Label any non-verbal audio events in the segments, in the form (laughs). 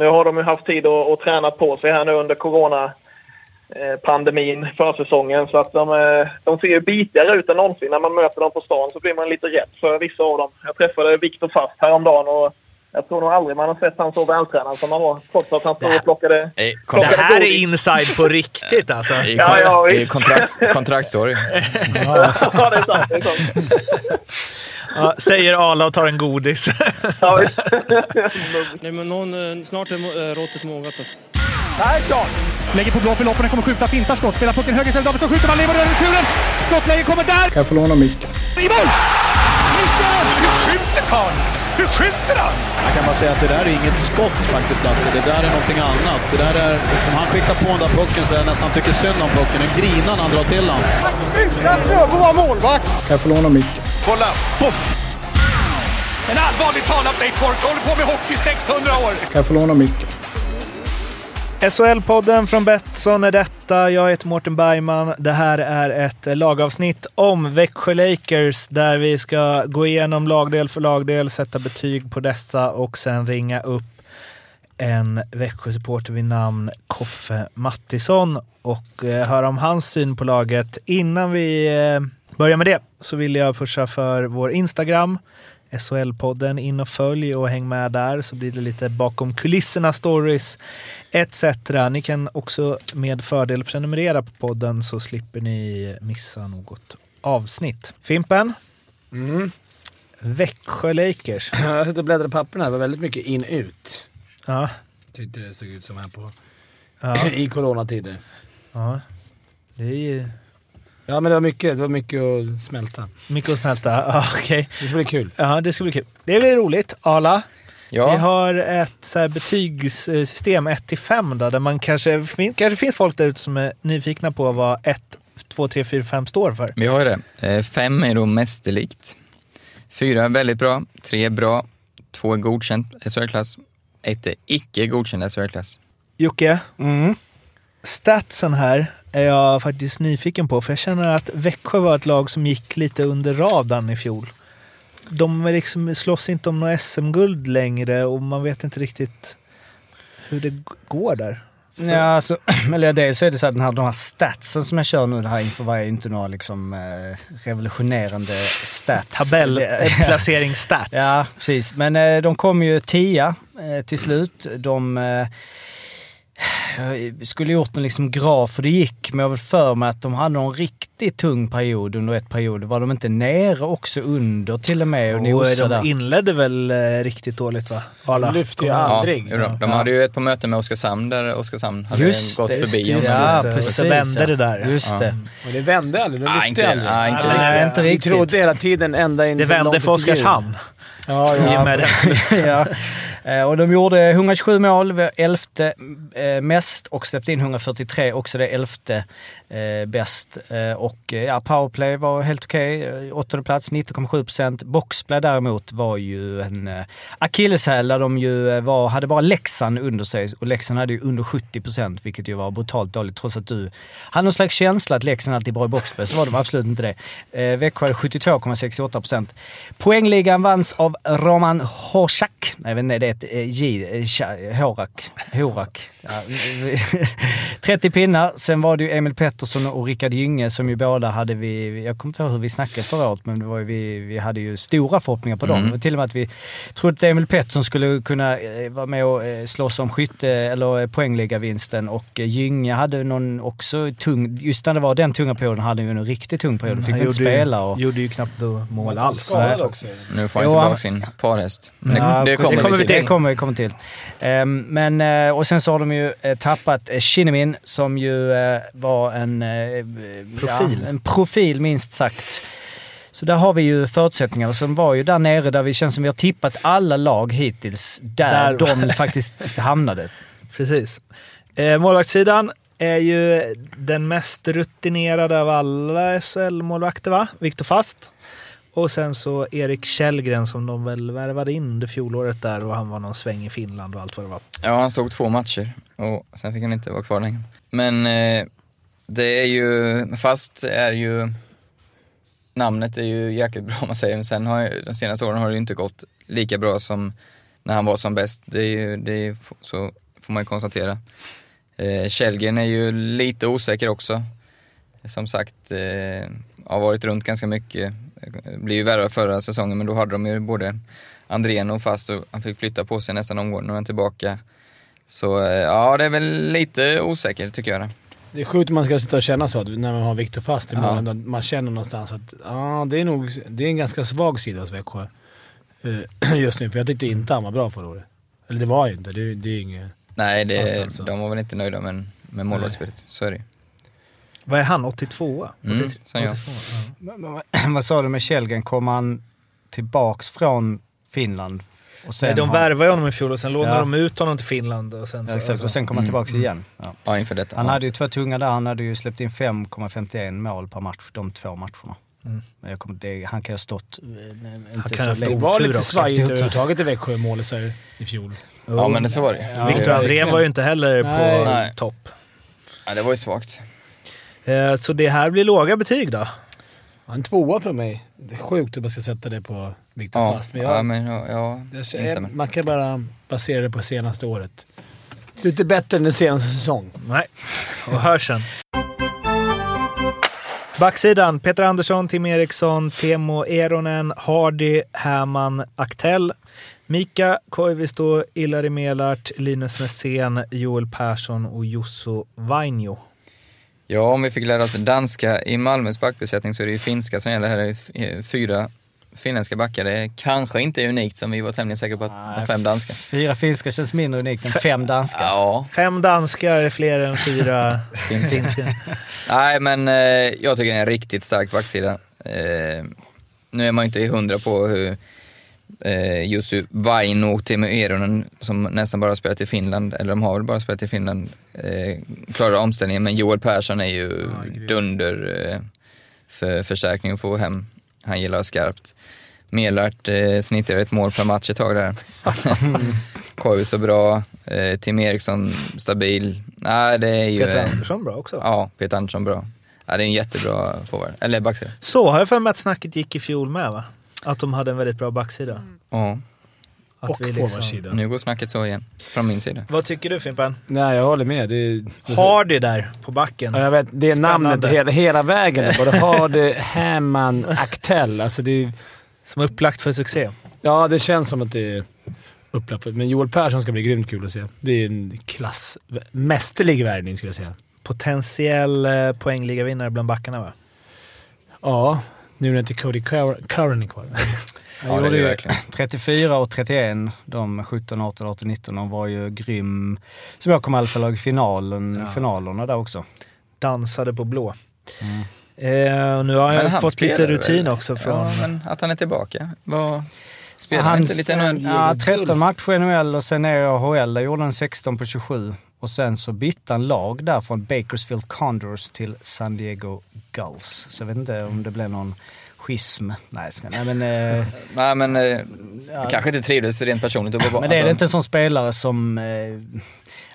Nu har de ju haft tid att, att träna på sig här nu under corona eh, försäsongen. Så att de, eh, de ser ju bitigare ut än någonsin. När man möter dem på stan så blir man lite rädd för vissa av dem. Jag träffade Viktor Fast häromdagen och jag tror nog aldrig man har sett han så vältränad som han var. Trots att han stod och plockade... Det, plockade Det här godis. är inside på riktigt (laughs) alltså. är Ja, ja, det är kontrakts, (laughs) kontraktsstory. ja, det är sant. Det är sant. (laughs) Ja, säger Arla och tar en godis. (laughs) Nej, men någon, eh, snart är eh, råttet mogat alltså. Lägger på blå för loppen, kommer skjuta, fintar skott, spelar pucken höger istället, Davidsson skjuter, man lever över returen! Skottläge kommer där! Kan jag få låna micken? I mål! Missar! Hur skjuter karln? Hur skjuter han? Jag kan bara säga att det där är inget skott faktiskt Lasse. Det där är någonting annat. Det där är liksom, han skickar på den där pucken så jag nästan tycker synd om pucken. Den grinar när han drar till den. Utan Fröbo var målvakt! Kan jag få låna micken? Kolla! Poff! En allvarligt talat Leif Boork håller på med hockey i 600 år! Kan jag få låna micken? SHL-podden från Betsson är detta. Jag heter Mårten Bergman. Det här är ett lagavsnitt om Växjö Lakers där vi ska gå igenom lagdel för lagdel, sätta betyg på dessa och sen ringa upp en Växjö-supporter vid namn Koffe Mattisson och eh, höra om hans syn på laget. Innan vi eh, börjar med det så vill jag pusha för vår Instagram, SHL-podden. In och följ och häng med där så blir det lite bakom kulisserna stories etc. Ni kan också med fördel prenumerera på podden så slipper ni missa något avsnitt. Fimpen? Växjö Lakers. (clears throat) Jag satt och bläddrade i papperna. Det var väldigt mycket in-ut. Ja, Tyckte det såg ut som här på... ja, (clears throat) I coronatider. ja. Det är Ja, men det var mycket, det var mycket att smälta. mycket att smälta. (laughs) Ja, okej. Det ska bli kul. Ja, det ska bli kul. Det blir roligt. Arla, vi Ja, har ett så här betygssystem 1-5 då, där man kanske, kanske finns folk där ute som är nyfikna på vad 1, 2, 3, 4, 5 står för. vi har det. Eh, Fem är då mästerlikt. Fyra är väldigt bra, tre är bra, två är godkänt SHL-klass, ett är icke godkänd SHL-klass. Jocke, Mm. statsen här är jag faktiskt nyfiken på, för jag känner att Växjö var ett lag som gick lite under radarn i fjol. De liksom, slåss inte om något SM-guld längre och man vet inte riktigt hur det går där. Ja, alltså, (clears throat) eller dels är det så att den här, de här statsen som jag kör nu det här inför varje inte några liksom eh, revolutionerande stats. Tabellplaceringsstats. (laughs) Ja, precis. Men eh, de kom ju tia eh, till slut. De eh, jag skulle gjort en liksom graf och det gick, men jag har för mig att de hade någon riktigt tung period under ett period. Var de inte nere också under till och med och Och nosade de där? inledde väl eh, riktigt dåligt va? Arla? De lyfte ju aldrig. Ja, de, de hade ju ett på möte med Oskarshamn där Oskarshamn hade Just gått det, just förbi det, dem. ja, Och precis. så vände ja. det där. Just Ja. det. Och det vände aldrig. De lyfte inte, aldrig. nej, inte Nej, riktigt. inte Vi riktigt. trodde hela tiden ända in Det vände för. Oskarshamn. Ja, ja. med det. (laughs) ja. Eh, Och de gjorde 127 mål, elfte eh, mest och släppte in 143, också det elfte eh, bäst. Och ja, powerplay var helt okej, okay. åttonde plats, 19,7 procent. Boxplay däremot var ju en akilleshäl där de ju var, hade bara Leksand under sig och Leksand hade ju under 70 procent, vilket ju var brutalt dåligt trots att du hade någon slags känsla att Leksand alltid är bra i boxplay, så var de absolut inte det. Eh, Växjö hade 72,68 procent. Poängligan vanns av Roman Horsak. Nej, jag vet inte, det är ett eh, J. eh, Tja- Horak. Horak. Ja, 30 (laughs) pinnar. Sen var det ju Emil Pettersson och Rickard Gynge som ju båda hade vi... Jag kommer inte ihåg hur vi snackade förra året, men det var ju vi, vi hade ju stora förhoppningar på dem. Mm. Till och med att vi trodde att Emil Pettersson skulle kunna eh, vara med och eh, slåss om skytte eller eh, poängligavinsten och eh, Gynge hade någon också tung... Just när det var den tunga perioden hade han ju en riktigt tung period. Då fick Han inte gjorde, spela och... ju, gjorde ju knappt mål alls. Nu får han tillbaka han- sin parhäst. Men Ja, det, det kommer kommer vi vi till. Det kommer kommer till. Ehm, men, eh, och sen så har de ju eh, tappat uh, Shinnimin som ju eh, var en eh, Profil. Ja, en profil minst sagt. Så där har vi ju förutsättningar. Som var ju där nere där vi känns som vi har tippat alla lag hittills där, Där- de faktiskt (laughs) hamnade. Precis. Eh, målvaktssidan är ju den mest rutinerade av alla SHL-målvakter, va? Viktor Fast. Och sen så Erik Källgren som de väl värvade in under fjolåret där och han var någon sväng i Finland och allt vad det var. Ja, han stod två matcher och sen fick han inte vara kvar längre. Men eh, det är ju, fast är ju, namnet är ju jäkligt bra om man säger, men sen har ju, de senaste åren har det ju inte gått lika bra som när han var som bäst. Det är ju, det är, så får man ju konstatera. Eh, Källgren är ju lite osäker också. Som sagt, eh, har varit runt ganska mycket. Eh, Blev ju värre förra säsongen men då hade de ju både Andrén och fast och han fick flytta på sig nästan omgående han är tillbaka. Så eh, ja, det är väl lite osäkert tycker jag. det. Det är sjukt om man ska sitta och känna så att när man har Viktor fast i Ja. målen. att Man känner någonstans att ja, det är nog det är en ganska svag sida hos Växjö eh, (clears throat) just nu. För jag tyckte inte han var bra förra året. Eller det var ju inte. Det, det är inget... Nej, det, alltså. de var väl inte nöjda med, med målvaktsspelet. Så är det ju. Vad är han? 82? Mm, 83, som jag. 82, ja. Men- men Vad (clears throat) sa du med Källgren? Kom han tillbaks från Finland? Och Nej, de har- värvade ju honom i fjol och sen lånade Ja. de ut honom till Finland. Och sen, så, Ja, exakt. alltså. Och sen kom han Mm. tillbaks igen. Ja. Ja, inför detta. Han hade ju två tunga där. Han hade ju släppt in 5,51 mål per match de två matcherna. Mm. Men jag kommer, det, han kan ju ha stått... eh, Inte kan så ha haft länge. Det var Otur lite också. svajigt Otur. överhuvudtaget i Växjö målet så här i fjol. Ja, men det så var det. Ja, Viktor Andrén var ju inte heller Nej. på Nej. topp. Ja, det var ju svagt. Eh, Så det här blir låga betyg då? En tvåa från mig. Det är sjukt att man ska sätta det på Viktor Ja, Fast. Men jag, ja, men, ja, ja jag, instämmer. man kan bara basera det på senaste året. Du är inte bättre än den senaste säsong. Nej, och hörseln. Backsidan. Peter Andersson, Tim Eriksson, Temo Eronen, Hardy, Härman, Aktell. Mika Koivisto, Ilari Melart, Linus Nässén, Joel Persson och Jusso Vainio. Ja, om vi fick lära oss danska i Malmös backbesättning så är det ju finska som gäller. Här är f- fyra finländska backar. Det är kanske inte unikt som vi var tämligen säkra på att ha fem danska. Fyra finska känns mindre unikt än fem danska. Ja, Fem danskar är fler än fyra (laughs) finska. finska. (laughs) Nej, men eh, jag tycker det är en riktigt stark backsida. Eh, nu är man ju inte hundra på hur eh, Jussi Vaino och Timo Eronen, som nästan bara spelat i Finland, eller de har väl bara spelat i Finland, eh, klarar omställningen. Men Joel Persson är ju dunder eh, för förstärkning att få hem. Han gillar skarpt. Melart eh, snittar ett mål per match ett tag där. (laughs) Koivu så bra, eh, Tim Eriksson stabil. Nej, det är ju... Peter eh, Andersson bra också. Ja, Peter Andersson bra. Ja, det är en jättebra forward. Eller backsida. Så har jag för mig att snacket gick i fjol med va? Att de hade en väldigt bra backsida. Ja, Att Och vi liksom- nu går snacket så igen. Från min sida. Vad tycker du Fimpen? Nej, jag håller med. Det är, Hardy där på backen. Ja, jag vet, det är Spännande. namnet hela, hela vägen. Både Hardy, (laughs) Hammond, Aktell. Alltså det är, Som är upplagt för succé. ja, det känns som att det är upplagt för Men Joel Persson ska bli grymt kul att se. Det är en klass... Mästerlig värvning skulle jag säga. Potentiell eh, poängligavinnare bland backarna va? Ja, nu när inte Cody Cur- Curran är kvar. (laughs) Ja, det är gjorde det ju verkligen. 34 och 31, de 17, 18, 18, 19, de var ju grym. Som jag kommer i alla fall ihåg finalen, Ja. finalerna där också. Dansade på blå. Mm. Eh, och nu har jag fått lite rutin väl? också från... Ja, men att han är tillbaka. Vad... Spelar han inte lite nu? Ja, 13 matcher i NHL och sen är i AHL. Där gjorde han 16 på 27. Och sen så bytte han lag där från Bakersfield Condors till San Diego Gulls. Så jag vet inte om det blev någon schism. Nej, ska- nej men... Eh, (laughs) Nej, men eh, ja. kanske inte trivdes rent personligt att vara Men det är alltså, inte en sån spelare som... Eh,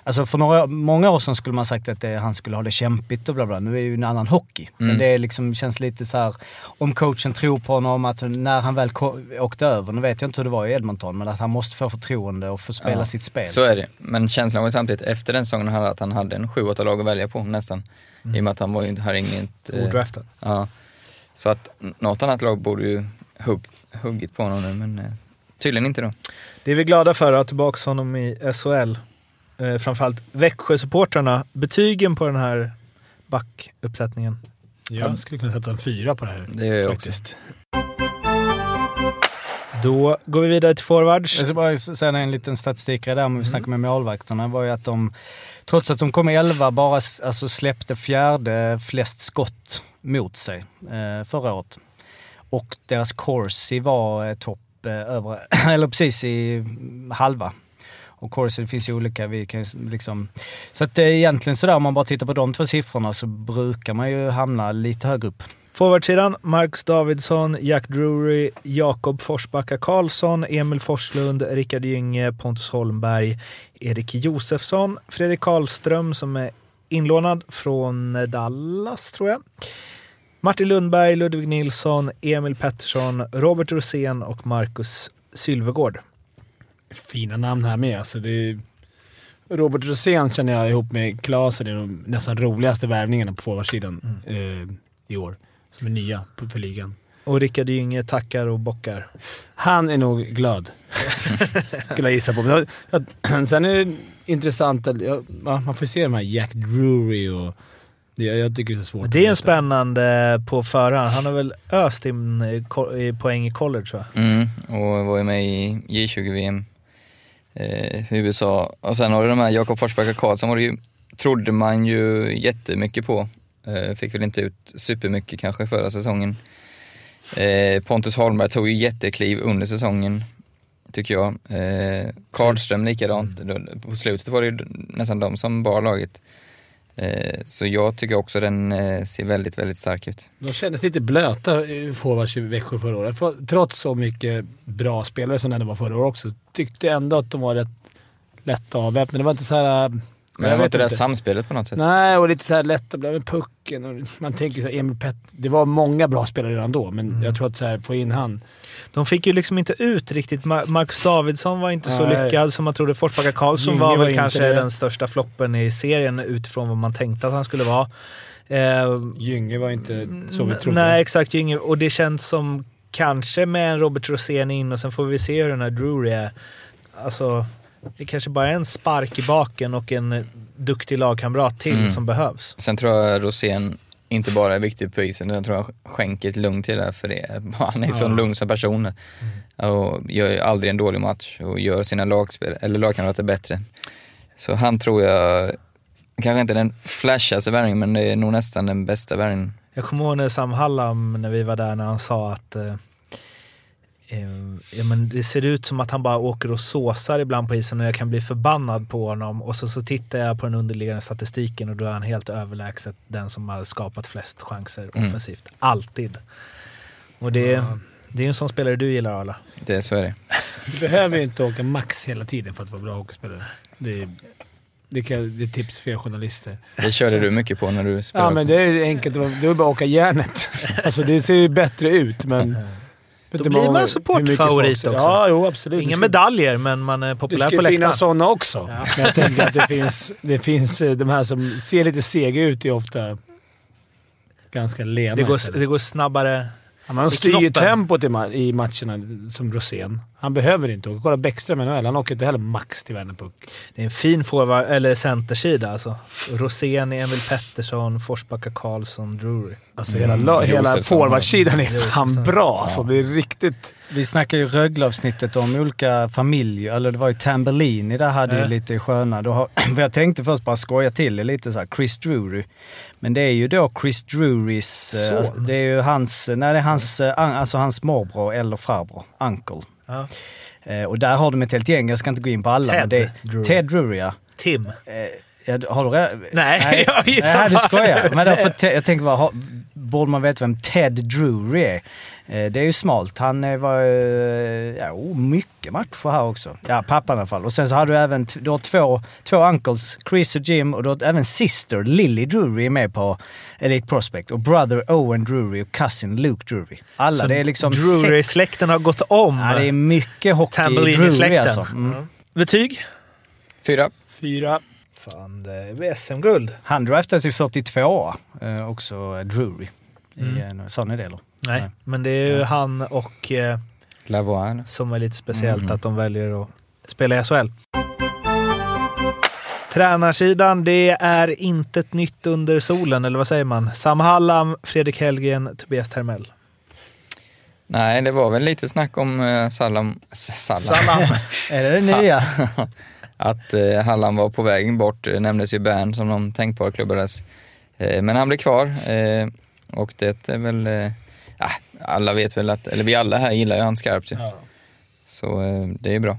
alltså för några, många år sedan skulle man sagt att det, han skulle ha det kämpigt och bla bla. Nu är det ju en annan hockey. Men Mm. det är liksom, känns lite så här om coachen tror på honom, att när han väl åkte över, nu vet jag inte hur det var i Edmonton, men att han måste få förtroende och få spela Ja, sitt spel. Så är det. Men känslan var samtidigt efter den säsongen att han hade en 7-8 lag att välja på nästan. I och med att han var ju, hade inget... eh, Odraftad. Ja. Så att något annat lag borde ju hugg, huggit på honom nu, men eh, tydligen inte då. Det är vi glada för att ha tillbaka honom i SHL. Eh, framförallt Växjö-supportrarna. Betygen på den här backuppsättningen. Jag skulle kunna sätta en fyra på det här. Det gör jag också. faktiskt. Då går vi vidare till forwards. Jag ska bara säga en liten statistikgrej där om vi snackar med målvakterna. var ju att de, trots att de kom 11, bara alltså släppte fjärde flest skott mot sig eh, förra året. Och deras corsi var eh, topp eh, över, (clears throat) eller precis i mm, halva. Och corsi, det finns ju olika, vi kan liksom... Så att eh, egentligen sådär, om man bara tittar på de två siffrorna så brukar man ju hamna lite högre upp. Forwardsidan, Marcus Davidsson, Jack Drury, Jakob Forsbacka Karlsson, Emil Forslund, Rickard Gynge, Pontus Holmberg, Erik Josefsson, Fredrik Karlström som är inlånad från eh, Dallas, tror jag. Martin Lundberg, Ludvig Nilsson, Emil Pettersson, Robert Rosén och Marcus Sylvegård. fina namn här med. Alltså det Robert Rosén känner jag ihop med Klasen är de nästan roligaste värvningarna på forwardsidan eh, i år. Som är nya på- för ligan. Och Rickard Gynge tackar och bockar. Han är nog glad. (laughs) Skulle jag gissa på. Men jag, (clears throat) sen är det intressant att ja, man får se de här Jack Drury och... Det, jag tycker det är svårt. Det är en spännande på förhand. Han har väl öst in i poäng i college va? Mm, och var ju med i J20-VM eh, i USA. Och sen har du de här Jakob Forsbacka Karlsson var det ju, trodde man ju jättemycket på. Eh, fick väl inte ut supermycket kanske förra säsongen. Eh, Pontus Holmberg tog ju jättekliv under säsongen, tycker jag. Eh, Karlström likadant. Då- På slutet var det ju nästan de som bar laget. Eh, så jag tycker också den eh, ser väldigt, väldigt stark ut. De kändes lite blöta forwards i Växjö förra året. För, trots så mycket bra spelare som det ändå var förra året också, tyckte jag ändå att de var rätt lätta avväpnade. Det var inte så här... Eh, men det var inte det samspelet på något sätt? Nej, och lite så här lätt att bli med pucken. Och man tänker så här, Emil Pett. Det var många bra spelare redan då, men Mm. jag tror att så här, få in han. De fick ju liksom inte ut riktigt. Ma- Marcus Davidsson var inte så Nej. lyckad som man trodde. Forsbacka Karlsson Gynge var var väl inte kanske det. den största floppen i serien utifrån vad man tänkte att han skulle vara. Eh, Gynge var inte så vi trodde. Nej, exakt. Gynge. Och det känns som kanske med en Robert Rosén in och sen får vi se hur den här Drury är. Alltså, det kanske bara är en spark i baken och en duktig lagkamrat till Mm. som behövs. Sen tror jag Rosén inte bara är viktig på isen, utan jag tror jag skänker ett lugn till det för det. (laughs) Han är en sån Ja. lugn som person och gör aldrig en dålig match och gör sina lagspel, eller lagkamrater bättre. Så han tror jag, kanske inte den flashigaste värvningen, men det är nog nästan den bästa värvningen. Jag kommer ihåg när Sam Hallam, när vi var där, när han sa att eh, ja, men det ser ut som att han bara åker och såsar ibland på isen och jag kan bli förbannad på honom. Och så, så tittar jag på den underliggande statistiken och då är han helt överlägset den som har skapat flest chanser Mm. offensivt. Alltid. Och det, det är en sån spelare du gillar Arla. Det, så är det. Du behöver ju inte åka max hela tiden för att vara bra hockeyspelare. Det är, det, kan, det är tips för er journalister. Det körde du mycket på när du spelade Ja, men också. det är enkelt. Det är bara att åka järnet. (laughs) Alltså det ser ju bättre ut, men... (laughs) Då blir man supportfavorit också. Ja, jo absolut. Inga Det medaljer, men man är Det populär på läktaren. finnas sådana också. Men jag tänker att det finns, det finns eh, de här som ser lite sega ut är ofta ganska lena Det går, det går snabbare. I styr ju tempot i, ma- i matcherna som Rosén. Han behöver inte åka. Kolla Bäckström i NHL. Han åker inte heller max till Värnamo Det är en fin forward, eller centersida alltså. Rosén, Emil Pettersson, Forsbacka Karlsson, Drury. Alltså hela, la- hela Josefsson. forwardsidan är Josefsson. fan bra. Alltså, det är riktigt... Vi snackade ju Rögle-avsnittet om olika familjer, eller det var ju Tambellini där hade ju Ja. lite sköna. Då har, (clears throat) jag tänkte först bara skoja till det lite så här, Chris Drury. Men det är ju då Chris Drurys... eh, Son? alltså, det är ju hans, nej det är hans, eh, alltså hans morbror eller farbror, uncle. Ja. Eh, och där har de ett helt gäng, jag ska inte gå in på alla. Ted men det är, Drury. Ted Drury ja. Tim. Ja, har du redan? Nej, (laughs) jag gissar Nej, du skojar. Men därför, (laughs) jag tänker bara, borde man veta vem Ted Drury är? Eh, det är ju smalt. Han eh, var, eh, ja, oh, mycket matcher här också. Ja, pappan i alla fall. Och sen så hade du även, du har två, två uncles, Chris och Jim, och du har även sister Lily Drury är med på Elite Prospect. Och brother Owen Drury och cousin Luke Drury. Alla, Så det är liksom. Drury-släkten har gått om Ja, det är mycket hockey i Drury Tambellini-släkten. alltså. Mm. Betyg? Fyra. Fyra. Fan, det är SM-guld. Han draftades ju 42 eh, också Drury. Mm. I, sa ni det eller? Nej, Nej. men det är ju han och eh, Lavoie. som är lite speciellt Mm. att de väljer att spela i SHL. Tränarsidan, det är inte ett nytt under solen, eller vad säger man? Sam Hallam, Fredrik Hellgren, Tobias Termell. Nej, det var väl lite snack om eh, Sallam, S- Sallam. Sallam. (laughs) Är det det nya? Att eh, Hallam var på väg bort, det nämndes ju Bern som någon tänkbar klubbades. Eh, men han blev kvar eh, och det är väl, eh, ja, alla vet väl att, eller vi alla här gillar ju han skarpt ju. Så eh, det är bra.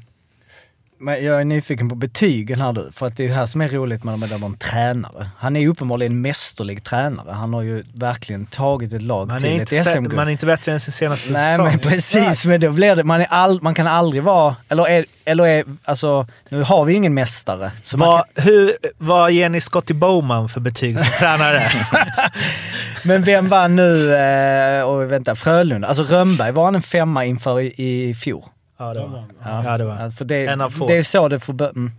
Men jag är nyfiken på betygen här nu, för att det är det här som är roligt med de om tränare. Han är ju uppenbarligen en mästerlig tränare. Han har ju verkligen tagit ett lag Man till ett SM-guld. man är inte bättre än sin senaste Nej säsong. men precis, men då blir det, man, är all, man kan aldrig vara, eller är, eller är, alltså nu har vi ingen mästare. Så Vad, kan, hur, vad ger ni Scotty Bowman för betyg som (laughs) tränare? men vem var nu, eh, och vänta, Frölunda? Alltså Rönnberg, var han en femma inför i, i fjol? Ja, det var Ja, Ja, det var Ja, för det, En av få. det är så det får börja. Mm.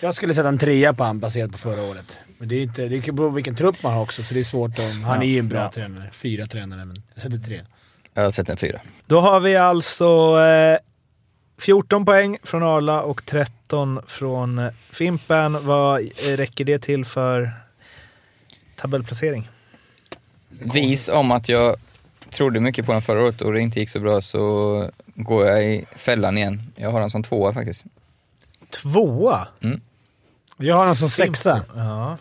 Jag skulle sätta en trea på han baserat på förra året. Men det, är inte, det beror på vilken trupp man har också, så det är svårt att... Han är ju en bra Ja. tränare. Fyra tränare, men jag sätter tre. Jag sett en fyra. Då har vi alltså eh, 14 poäng från Arla och 13 från eh, Fimpen. Vad eh, räcker det till för tabellplacering? Vis om att jag trodde mycket på den förra året och det inte gick så bra så går jag i fällan igen. Jag har den som tvåa faktiskt. Tvåa? Jag har den som sexa. Ja.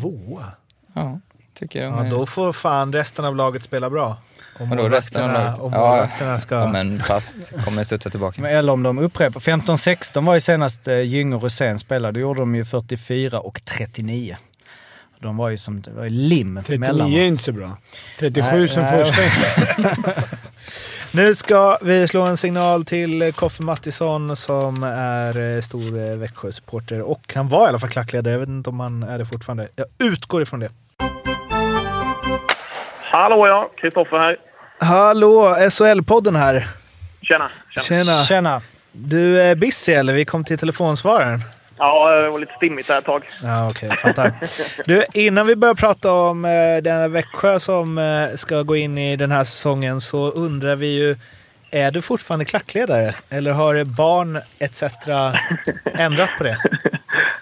Tvåa? Ja, tycker jag. Ja, då får fan resten av laget spela bra. Om Vadå resten av laget? Om Ja, ska... ja, men fast kommer studsa tillbaka. Men Eller om de upprepar. 15-16 var ju senast eh, Gynge och Rosén spelade. Då gjorde de ju 44 och 39. De var ju som det var ju lim 39 mellan. är inte så bra. 37 Nej, som nej. första. (laughs) Nu ska vi slå en signal till eh, Koffe Mattisson som är eh, stor eh, Växjö-supporter. Och han var i alla fall klackledare. Jag vet inte om han är det fortfarande. Jag utgår ifrån det. Hallå ja, Kristoffer här. Hallå! SHL-podden här. Tjena. Tjena. Tjena. Tjena! Du är busy eller? Vi kom till telefonsvararen. Ja, det var lite stimmigt där ett tag. Ja, okej. fattar. Du, innan vi börjar prata om eh, den Växjö som eh, ska gå in i den här säsongen så undrar vi ju, är du fortfarande klackledare? Eller har barn etc. ändrat på det?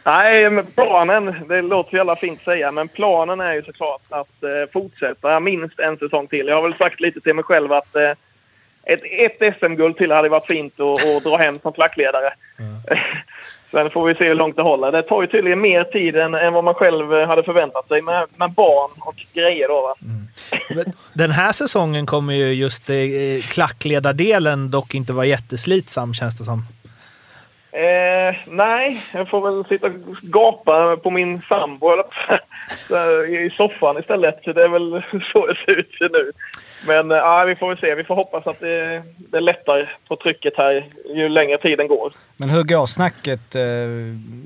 Nej, men planen, det låter så jävla fint att säga, men planen är ju såklart att eh, fortsätta minst en säsong till. Jag har väl sagt lite till mig själv att eh, ett, ett SM-guld till hade varit fint att, att dra hem som klackledare. (laughs) Sen får vi se hur långt det håller. Det tar ju tydligen mer tid än, än vad man själv eh, hade förväntat sig med, med barn och grejer då va. Den här säsongen kommer ju just eh, klackledardelen dock inte vara jätteslitsam känns det som. Eh, nej, jag får väl sitta och gapa på min sambo (laughs) i soffan istället. Det är väl (laughs) så det ser ut nu. Men eh, ja, vi får väl se. Vi får hoppas att det, det lättar på trycket här ju längre tiden går. Men hur går snacket eh,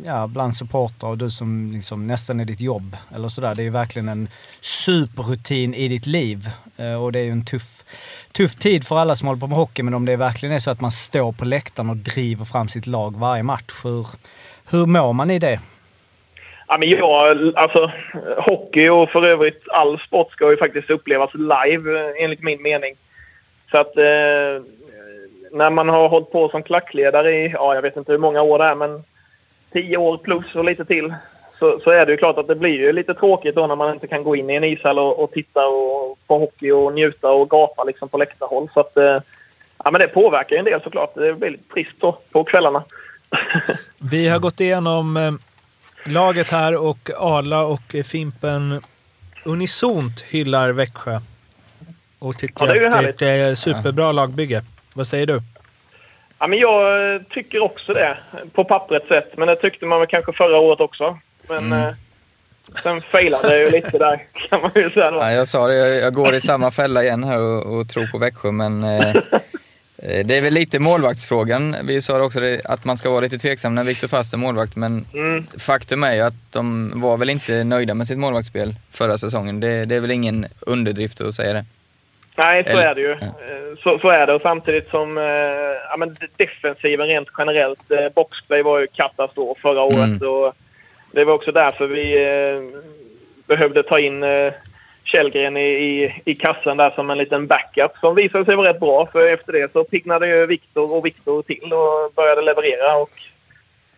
ja, bland supportrar och du som liksom nästan är ditt jobb? Eller sådär. Det är ju verkligen en superrutin i ditt liv. Eh, och det är ju en tuff, tuff tid för alla som håller på med hockey. Men om det verkligen är så att man står på läktaren och driver fram sitt lag varje match. Hur, hur mår man i det? Ja, men jag, alltså, hockey och för övrigt all sport ska ju faktiskt upplevas live eh, enligt min mening. Så att eh, när man har hållit på som klackledare i, ja jag vet inte hur många år det är, men tio år plus och lite till. Så, så är det ju klart att det blir ju lite tråkigt då när man inte kan gå in i en ishall och, och titta och, på hockey och njuta och gapa liksom på läktarhåll. Så att, eh, ja men det påverkar ju en del såklart. Det blir lite trist då på kvällarna. (laughs) Vi har gått igenom eh, laget här och Arla och Fimpen unisont hyllar Växjö. Och tycker Ja, det att härligt. det är ett superbra lagbygge. Vad säger du? Ja, men jag tycker också det, på pappret sett. Men det tyckte man väl kanske förra året också. Men Mm. eh, sen failade det ju lite där, (laughs) kan man ju säga. Ja, jag sa det, jag, jag går i samma fälla igen här och, och tror på Växjö, men eh, (laughs) det är väl lite målvaktsfrågan. Vi sa också det, att man ska vara lite tveksam när Viktor Fast är målvakt, men Mm. faktum är ju att de var väl inte nöjda med sitt målvaktsspel förra säsongen. Det, det är väl ingen underdrift att säga det. Nej, så är det ju. Eh, Så, så är det. Och samtidigt som eh, ja, men defensiven rent generellt. Eh, boxplay var ju katastrof förra året. Mm. Och det var också därför vi eh, behövde ta in eh, Källgren i, i, i kassen där som en liten backup som visade sig vara rätt bra. För efter det så piggnade ju Viktor och Viktor till och började leverera. Och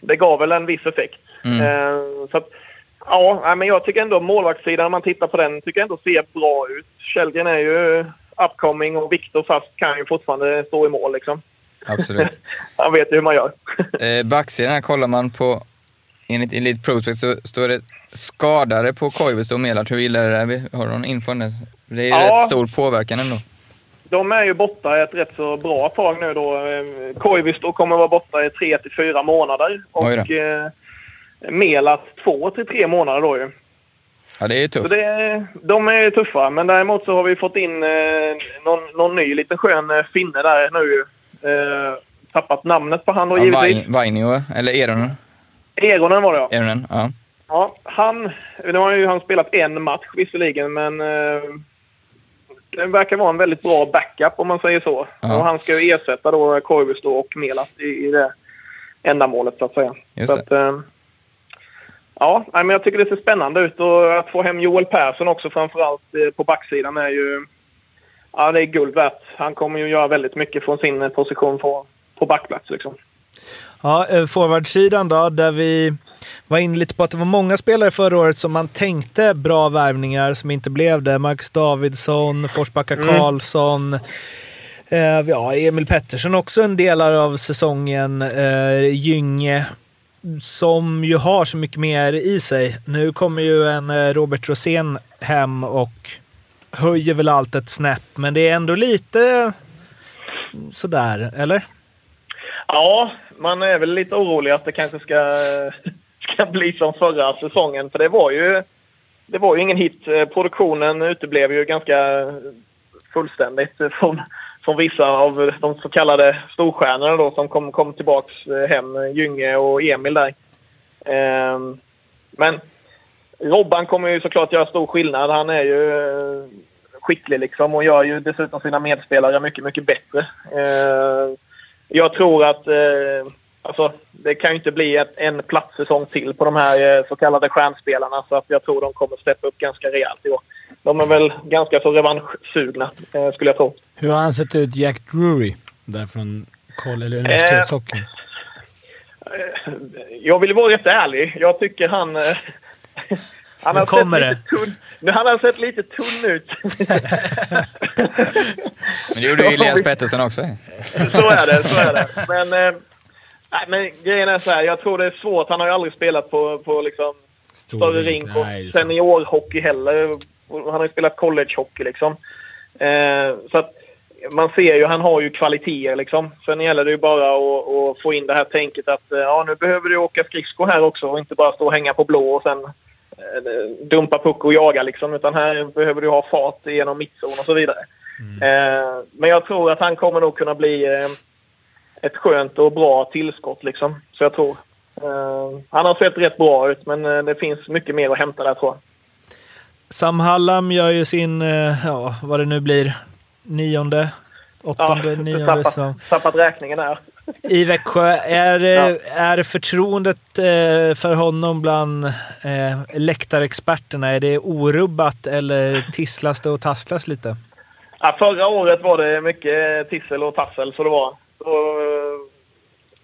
det gav väl en viss effekt. Mm. Eh, så att, ja, men jag tycker ändå målvaktssidan, om man tittar på den, tycker jag ändå ser bra ut. Källgren är ju upcoming och Viktor fast kan ju fortfarande stå i mål liksom. Absolut. (laughs) Han vet ju hur man gör. Eh, backsidan här kollar man på, enligt Elite Prospect så står det skadade på Koivisto och Melart. Hur illa är det där? Har du någon info det? Det är ju Ja. rätt stor påverkan ändå. De är ju borta ett rätt så bra tag nu då. Eh, Koivisto kommer vara borta i tre till fyra månader. Och eh, Melat två till tre månader då ju. Ja, det är Så tufft. det, de är tuffa. Men däremot så har vi fått in eh, någon, någon ny liten skön eh, finne där nu. Eh, tappat namnet på han då Ja, givetvis. Vain- Vainio, eller Eronen. Eronen var det ja. Eronen, ja. Ja, han, nu har ju han spelat en match visserligen, men eh, det verkar vara en väldigt bra backup om man säger så. Ja. Och han ska ju ersätta då Koivisto och Melat i, i det ändamålet så att säga. Just så att, eh, ja, men jag tycker det ser spännande ut och att få hem Joel Persson också framförallt eh, på backsidan är ju ja, det är guld värt. Han kommer ju göra väldigt mycket från sin position på, på backplats liksom. Ja, eh, forwardsidan då, där vi var inne lite på att det var många spelare förra året som man tänkte bra värvningar som inte blev det. Marcus Davidsson, Forsbacka Mm. Karlsson. Eh, ja, Emil Pettersson också en delar av säsongen. Eh, Gynge, som ju har så mycket mer i sig. Nu kommer ju en eh, Robert Rosén hem och höjer väl allt ett snäpp, men det är ändå lite sådär, eller? Ja, man är väl lite orolig att det kanske ska, ska bli som förra säsongen. För det var ju, det var ju ingen hit. Produktionen uteblev ju ganska fullständigt från, från vissa av de så kallade storstjärnorna då som kom, kom tillbaks hem. Gynge och Emil där. Ehm, Men Robban kommer ju såklart göra stor skillnad. Han är ju eh, skicklig liksom och gör ju dessutom sina medspelare mycket, mycket bättre. Ehm, jag tror att eh, alltså, det kan ju inte bli ett, en platssäsong till på de här eh, så kallade stjärnspelarna. Så att jag tror de kommer steppa upp ganska rejält i år. De är väl ganska så revanschsugna, eh, skulle jag tro. Hur har han sett ut, Jack Drury, där från eller universitetshockeyn? Eh, Jag vill vara rätt ärlig. Jag tycker han... eh, (laughs) han Nu har kommer sett det. lite tunn, nu, han har sett lite tunn ut. (laughs) Men det gjorde ju (laughs) Elias Pettersson också. så är det, så är det. Men, eh, nej, men grejen är så här, jag tror det är svårt. Han har ju aldrig spelat på, på liksom större rink och Nej, seniorhockey heller. Han har ju spelat collegehockey liksom. Eh, så att man ser ju, han har ju kvaliteter liksom. Sen gäller det ju bara att, att få in det här tänket att eh, ja, nu behöver du åka skridskor här också och inte bara stå och hänga på blå och sen eh, dumpa puck och jaga liksom. Utan här behöver du ha fart genom mittzon och så vidare. Eh, men jag tror att han kommer nog kunna bli eh, ett skönt och bra tillskott liksom. Så jag tror. Eh, han har sett rätt bra ut men eh, det finns mycket mer att hämta där tror jag. Sam Hallam gör ju sin, eh, ja, vad det nu blir, nionde, åttonde, Ja, (laughs) nionde tappat, säsong. tappat räkningen där. I Växjö. Är, eh, är förtroendet för honom bland eh, läktarexperterna, är det orubbat eller tisslas det och tasslas lite? Ja, förra året var det mycket tissel och tassel så det var. Då eh,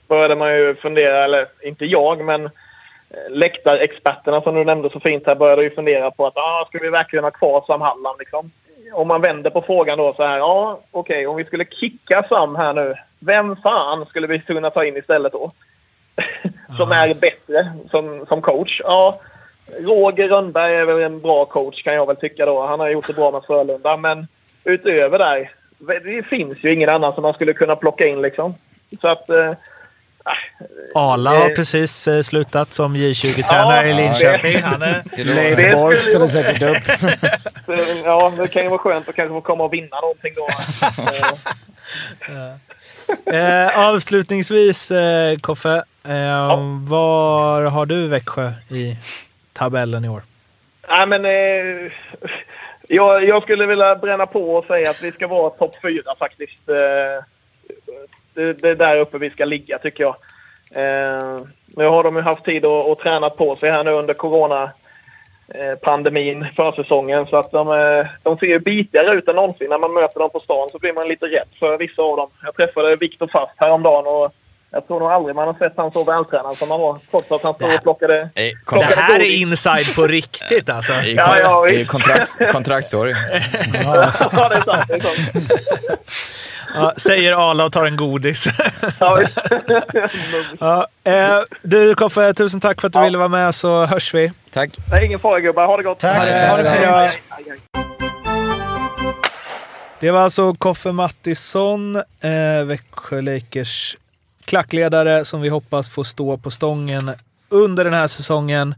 började man ju fundera, eller inte jag men eh, läktarexperterna som du nämnde så fint här började ju fundera på att ah, ska vi verkligen ha kvar Sam Hallam liksom? Om man vänder på frågan då så här, ja okej om vi skulle kicka Sam här nu, vem fan skulle vi kunna ta in istället då? (laughs) som är bättre som, som coach? Ja, Roger Rönnberg är väl en bra coach kan jag väl tycka då. Han har gjort det bra med Frölunda men utöver där, det finns ju ingen annan som man skulle kunna plocka in liksom. Så att... Eh, Arla har precis eh, slutat som J20-tränare i Ja, Linköping. (laughs) Han är... Skulle vara- Leif Bork ställer säkert upp. (laughs) ja, det kan ju vara skönt att kanske få komma och vinna någonting då. (laughs) Eh, avslutningsvis, eh, Koffe. Eh, Var har du Växjö i tabellen i år? Nej, men... Eh, jag, jag skulle vilja bränna på och säga att vi ska vara topp fyra faktiskt. Eh, det, det är där uppe vi ska ligga tycker jag. Eh, nu har de ju haft tid att, att träna på sig här nu under corona eh, pandemin, försäsongen. Så att de, de ser ju bitigare ut än någonsin. När man möter dem på stan så blir man lite rädd för vissa av dem. Jag träffade Viktor Fast häromdagen och jag tror nog aldrig man har sett han så vältränad som han var. Trots att han stod och plockade... Nej, Det här är inside på (laughs) riktigt alltså. I, Ja, ja, i visst. kontrakts, kontraktsår. (laughs) ja, det är sant. Det är sant. (laughs) Ja, säger Arla och tar en godis. Ja, ja, eh, du Koffe, tusen tack för att du ville vara med så hörs vi. Tack. Nej, ingen fara gubbar. Ha det gott. Tack. Ha det Ha det fint. Ja. Det var alltså Koffe Mattisson, eh, Växjö Lakers klackledare som vi hoppas får stå på stången under den här säsongen.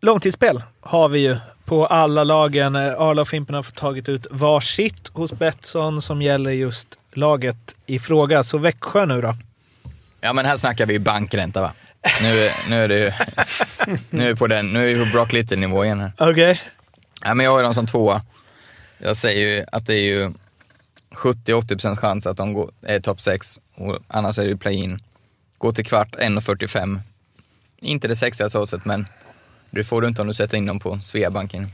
Långtidsspel har vi ju på alla lagen. Arla och Fimpen har tagit ut varsitt hos Betsson som gäller just laget i fråga. Så Växjö nu då? Ja, men här snackar vi bankränta va? Nu, nu är det ju... (laughs) Nu är, vi på den, nu är vi på Brock Little-nivå igen här. Okej. Ja, men jag har dem som tvåa. Jag säger ju att det är ju 70-80% chans att de går, är topp 6 och annars är det ju play-in. Gå till kvart 1.45. Inte det sexigaste oddset men det får du inte om du sätter in dem på Sveabanken.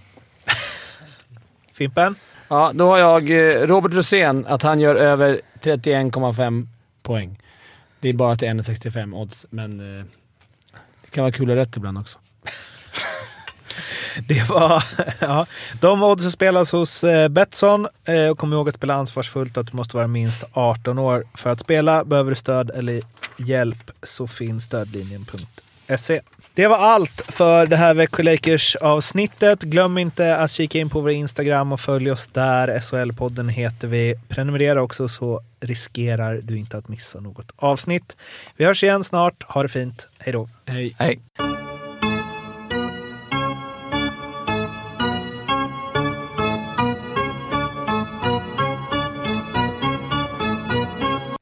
(laughs) Fimpen? Ja, då har jag eh, Robert Rosén, att han gör över 31,5 poäng. Det är bara till 1,65 odds, men eh, det kan vara kul och rätt ibland också. (laughs) Det var... (laughs) Ja, de oddsen spelas hos eh, Betsson. Eh, och kom ihåg att spela ansvarsfullt att du måste vara minst 18 år för att spela. Behöver du stöd eller hjälp så finns stödlinjen.se. Det var allt för det här Växjö Lakers-avsnittet. Glöm inte att kika in på vår Instagram och följ oss där. SHL-podden heter vi. Prenumerera också så riskerar du inte att missa något avsnitt. Vi hörs igen snart. Ha det fint. Hej då. Hej. Hej!